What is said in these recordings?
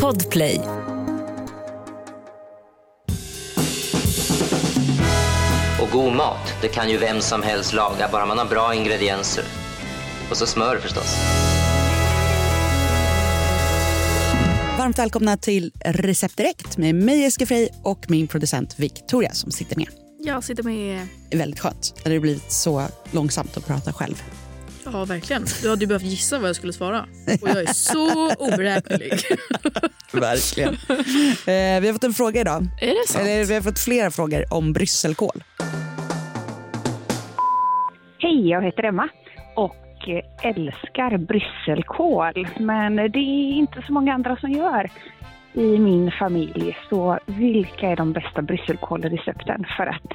Podplay. Och god mat, det kan ju vem som helst laga, bara man har bra ingredienser. Och så smör förstås. Varmt välkomna till Recept Direkt med mig Jessica Frey och min producent Victoria som sitter med. Jag sitter med... Det är väldigt skönt. Det hade blivit så långsamt att prata själv. Ja, verkligen. Du hade ju behövt gissa vad jag skulle svara. Och jag är så oberäknelig. Verkligen. Eh, vi har fått en fråga idag. Är det sant? Eller, vi har fått flera frågor om brysselkål. Hej, jag heter Emma och älskar brysselkål. Men det är inte så många andra som gör i min familj. Så vilka är de bästa brysselkålrecepten för att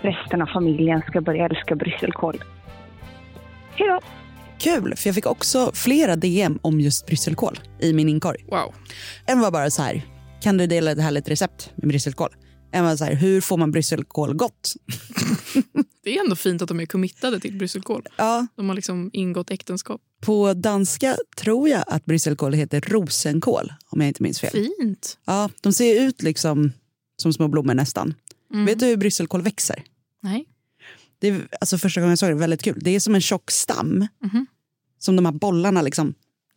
resten av familjen ska börja älska brysselkål? Hej då! Kul, för jag fick också flera DM om just brysselkål i min inkorg. Wow. En var bara så här, kan du dela ett härligt recept med brysselkål? En var så här, hur får man brysselkål gott? Det är ändå fint att de är committade till brysselkål. Ja, De har liksom ingått äktenskap. på danska tror jag att brysselkål heter rosenkål, om jag inte minns fel. Fint. Ja, de ser ut liksom som små blommor nästan. Mm. Vet du hur brysselkål växer? Nej. Det är, alltså första gången jag såg det, väldigt kul. Det är som en tjock stam Mhm. som de här bollarna liksom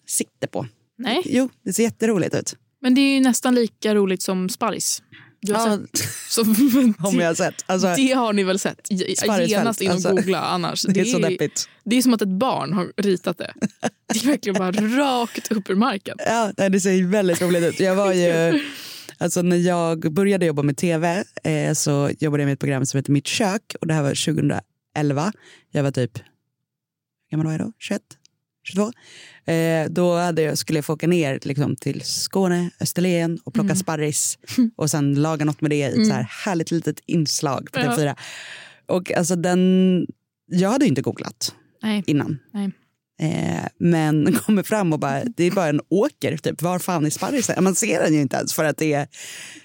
sitter på. Nej. Jo, det ser jätteroligt ut. Men det är ju nästan lika roligt som sparris. Du har Ja, sett? Så, om jag har sett. Alltså, Det har ni väl sett? Ge- Sparrisfält, Genast in och alltså. googla annars. det är så deppigt. det är som att ett barn har ritat det. Det är verkligen bara rakt upp ur marken. Ja, nej, det ser väldigt roligt ut. Jag var ju, alltså när jag började jobba med tv eh, så jobbade jag med ett program som heter Mitt kök och det här var 2011. Jag var typ, hur gammal var jag då? 21? 22? Eh, då hade jag, skulle jag få åka ner liksom, till Skåne, Österlen och plocka sparris och sen laga något med det i ett så här härligt litet inslag på Ja. TV4. Och alltså den, jag hade ju inte googlat Nej. innan. Nej. Eh, men kommer fram och bara, det är bara en åker, typ. var fan är sparrisen? Man ser den ju inte ens för att det är,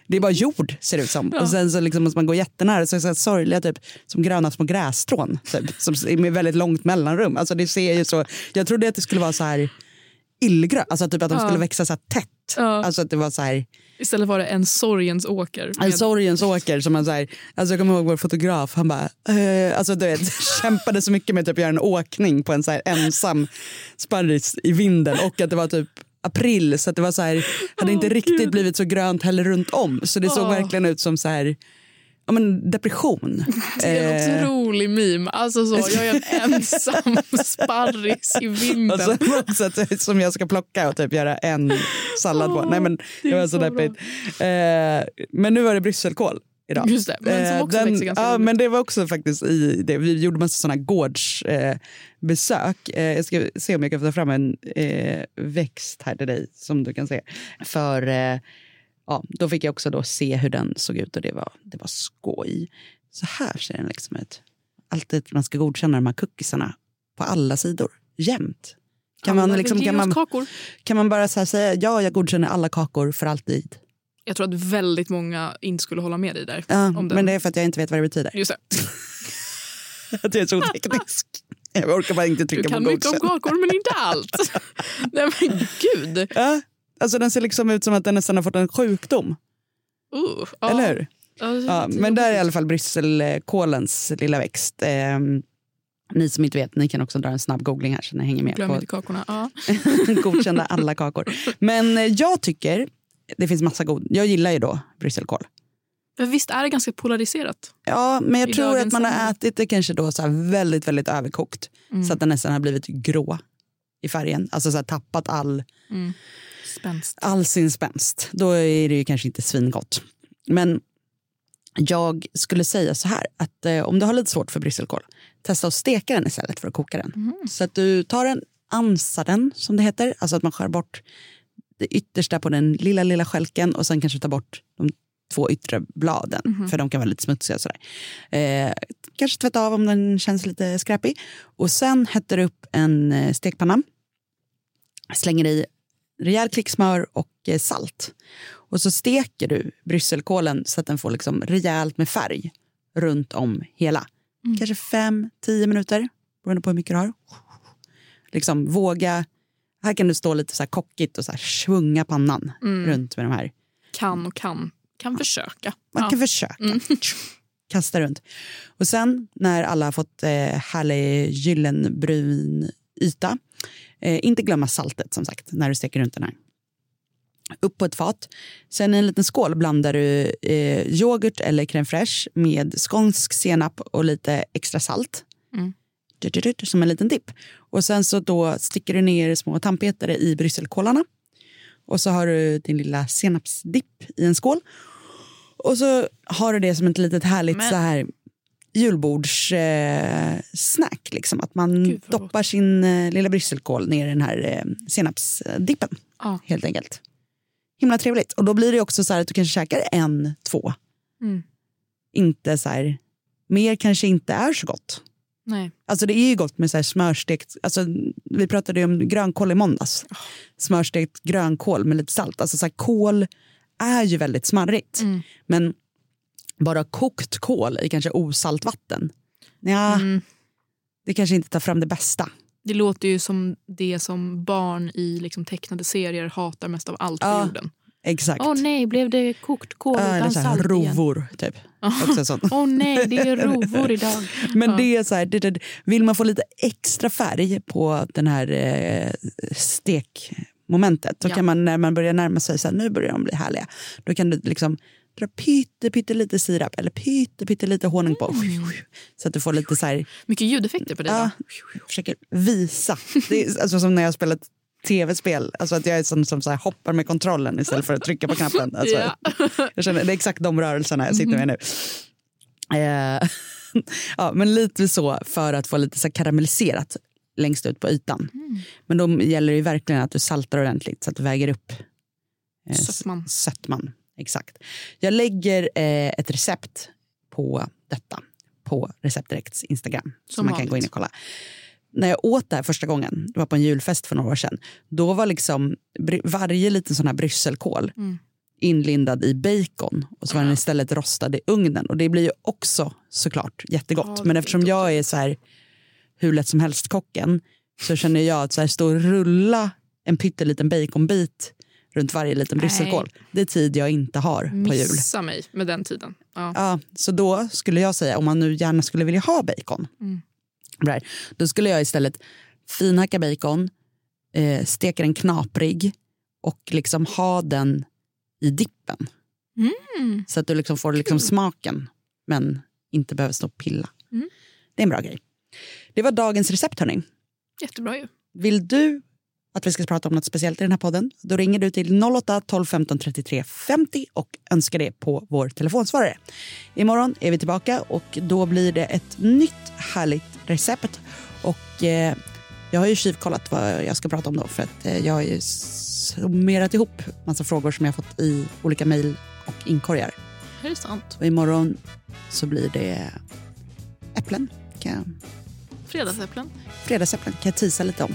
det är bara jord ser det ut som. Ja. Och sen så liksom måste man gå jättenära, så är det så här sorgliga typ som gröna små grässtrån typ, som, med väldigt långt mellanrum. Alltså det ser ju så, jag trodde att det skulle vara så här illgrönt, alltså typ att de Ja. skulle växa så här tätt. Ja. Alltså att det var så här, Istället var det en sorgens åker. en med- sorgens åker som man så här, alltså jag kommer ihåg vår fotograf, han bara, eh, alltså du vet, kämpade så mycket med typ att göra en åkning på en så här ensam sparris i vinden och att det var typ april så att det var så här, hade inte riktigt Gud. blivit så grönt heller runt om så det såg verkligen ut som så här, ja men depression. Det är en Eh, otrolig meme. Alltså så, jag är en ensam sparris i vinden. och så på något sätt som jag ska plocka och typ göra en sallad på. Åh, Nej men det var så så deppigt. Eh, men nu var det brysselkål idag. Just det, men som Eh, också den, ganska ja, roligt. men det var också faktiskt i det. Vi gjorde massa sådana gårdsbesök. Eh, besök. eh, jag ska se om jag kan få ta fram en eh, växt här till dig som du kan se. För eh, ja, då fick jag också då se hur den såg ut och det var, det var skoj. Så här ser den liksom ut. Alltid man ska godkänna de här cookiesarna på alla sidor, jämt. Kan man, Alla liksom, kan, man, kan man bara säga ja, jag godkänner alla kakor för alltid? Jag tror att väldigt många inte skulle hålla med dig där. Ja, den. men det är för att jag inte vet vad det betyder. Just det. Jag är så oteknisk. Jag orkar bara inte Du trycka kan på mycket om godkänd. kakor men inte allt. Nej men gud. Ja, alltså den ser liksom ut som att den nästan har fått en sjukdom. Uh, ja. Eller hur? Ja, Ja, men där är i alla fall brysselkålens lilla växt. Eh, ni som inte vet, ni kan också dra en snabb googling här så ni hänger med Glöm på inte kakorna. Ja. godkända alla kakor. Men eh, jag tycker, det finns massa god, jag gillar ju då brysselkål. Men visst är det ganska polariserat? Ja, men jag tror att man har ätit det kanske då så väldigt, väldigt överkokt. Mm. Så att den nästan har blivit grå i färgen. Alltså så tappat all, Mm. Spänst. all sin spänst. Då är det ju kanske inte svingott. Men jag skulle säga så här att eh, om du har lite svårt för brysselkål, testa att steka den istället för att koka den. Mm. Så att du tar den, ansar den som det heter, alltså att man skär bort det yttersta på den lilla, lilla skälken och sen kanske ta bort de två yttre bladen, Mhm. för de kan vara lite smutsiga. Sådär. Eh, kanske tvätta av om den känns lite skräpig. Och sen hettar du upp en eh, stekpanna, slänger i rejäl klick smör och eh, salt. Och så steker du brysselkålen så att den får liksom rejält med färg runt om hela. Kanske fem, tio minuter, beroende på hur mycket du har. Liksom våga Här kan du stå lite så här kockigt och så här svunga pannan runt med de här. Kan och kan. Kan försöka. Man Ja. kan försöka. Kasta runt. Och sen när alla har fått eh, härlig gyllenbrun yta, eh, inte glömma saltet som sagt när du steker runt den här. Upp på ett fat. Sen i en liten skål blandar du eh, yoghurt eller crème fraîche med skånsk senap och lite extra salt. Mm. Du, du, du, Som en liten dipp. Och sen så då sticker du ner små tandpetare i brysselkålarna. Och så har du din lilla senapsdipp i en skål. Och så har du det som ett litet härligt Men- så här julbordssnack. Eh, liksom. Att man doppar sin eh, lilla brysselkål ner i den här eh, senapsdippen. Ja. Helt enkelt. Himla trevligt. Och då blir det också så här att du kanske käkar en, två. Mm. Inte så här, mer kanske inte är så gott. Nej. Alltså det är ju gott med så här smörstekt, alltså vi pratade ju om grönkål i måndags. Smörstekt grönkål med lite salt. Alltså så här, kål är ju väldigt smarrigt. Mm. Men bara kokt kål i kanske osalt vatten. Ja, Mm. det kanske inte tar fram det bästa. Det låter ju som det som barn i liksom tecknade serier hatar mest av allt på Ja, jorden. Exakt. Åh nej, blev det kokt kål Ja, utan salt igen? rovor typ. Också sånt. Åh nej, det är rovor idag. Men Ja. det är så här, det, det, vill man få lite extra färg på den här eh, stekmomentet, då Ja. kan man när man börjar närma sig, så här, nu börjar de bli härliga, då kan du liksom dra pytte, pytte lite sirap eller pytte, pytte lite honung på. Mm. Så att du får lite så här, Mycket ljudeffekter på det. ja, då. försöker visa. Det är alltså som när jag spelat tv-spel, alltså att jag är sån som så hoppar med kontrollen istället för att trycka på knappen. Alltså, Ja. jag känner, det är exakt de rörelserna jag sitter med nu. Eh, ja, men lite så för att få lite så karamelliserat längst ut på ytan. Men då gäller det ju verkligen att du saltar ordentligt så att du väger upp eh, Sötman. sötman. Exakt. Jag lägger eh, ett recept på detta på Receptdirekts Instagram. Som man kan gå in vanligt. och kolla. När jag åt det här första gången, det var på en julfest för några år sedan, då var liksom varje liten sån här brysselkål Mm. inlindad i bacon och så var den istället rostad i ugnen. Och det blir ju också såklart jättegott. Ja, Men eftersom jag är så här hur lätt som helst kocken så känner jag att så här, stå och rulla en pytteliten baconbit runt varje liten brysselkål. Det är tid jag inte har på jul. Missa mig med den tiden. Ja. Ja, så då skulle jag säga, om man nu gärna skulle vilja ha bacon, Mm. right, då skulle jag istället finhacka bacon, eh, steka den knaprig och liksom ha den i dippen. Mm. Så att du liksom får liksom smaken men inte behöver stå och pilla. Mm. Det är en bra grej. Det var dagens recept hörni. Jättebra ju. Vill du att vi ska prata om något speciellt i den här podden? Då ringer du till 08 12 15 33 50 och önskar det på vår telefonsvarare. Imorgon är vi tillbaka och då blir det ett nytt härligt recept. Och eh, jag har ju tjuvkollat vad jag ska prata om då för att eh, jag har ju summerat ihop massa frågor som jag fått i olika mejl och inkorgar. Är det sant? Och imorgon så blir det äpplen. Kan jag, Fredagsäpplen. fredagsäpplen kan jag tisa lite om.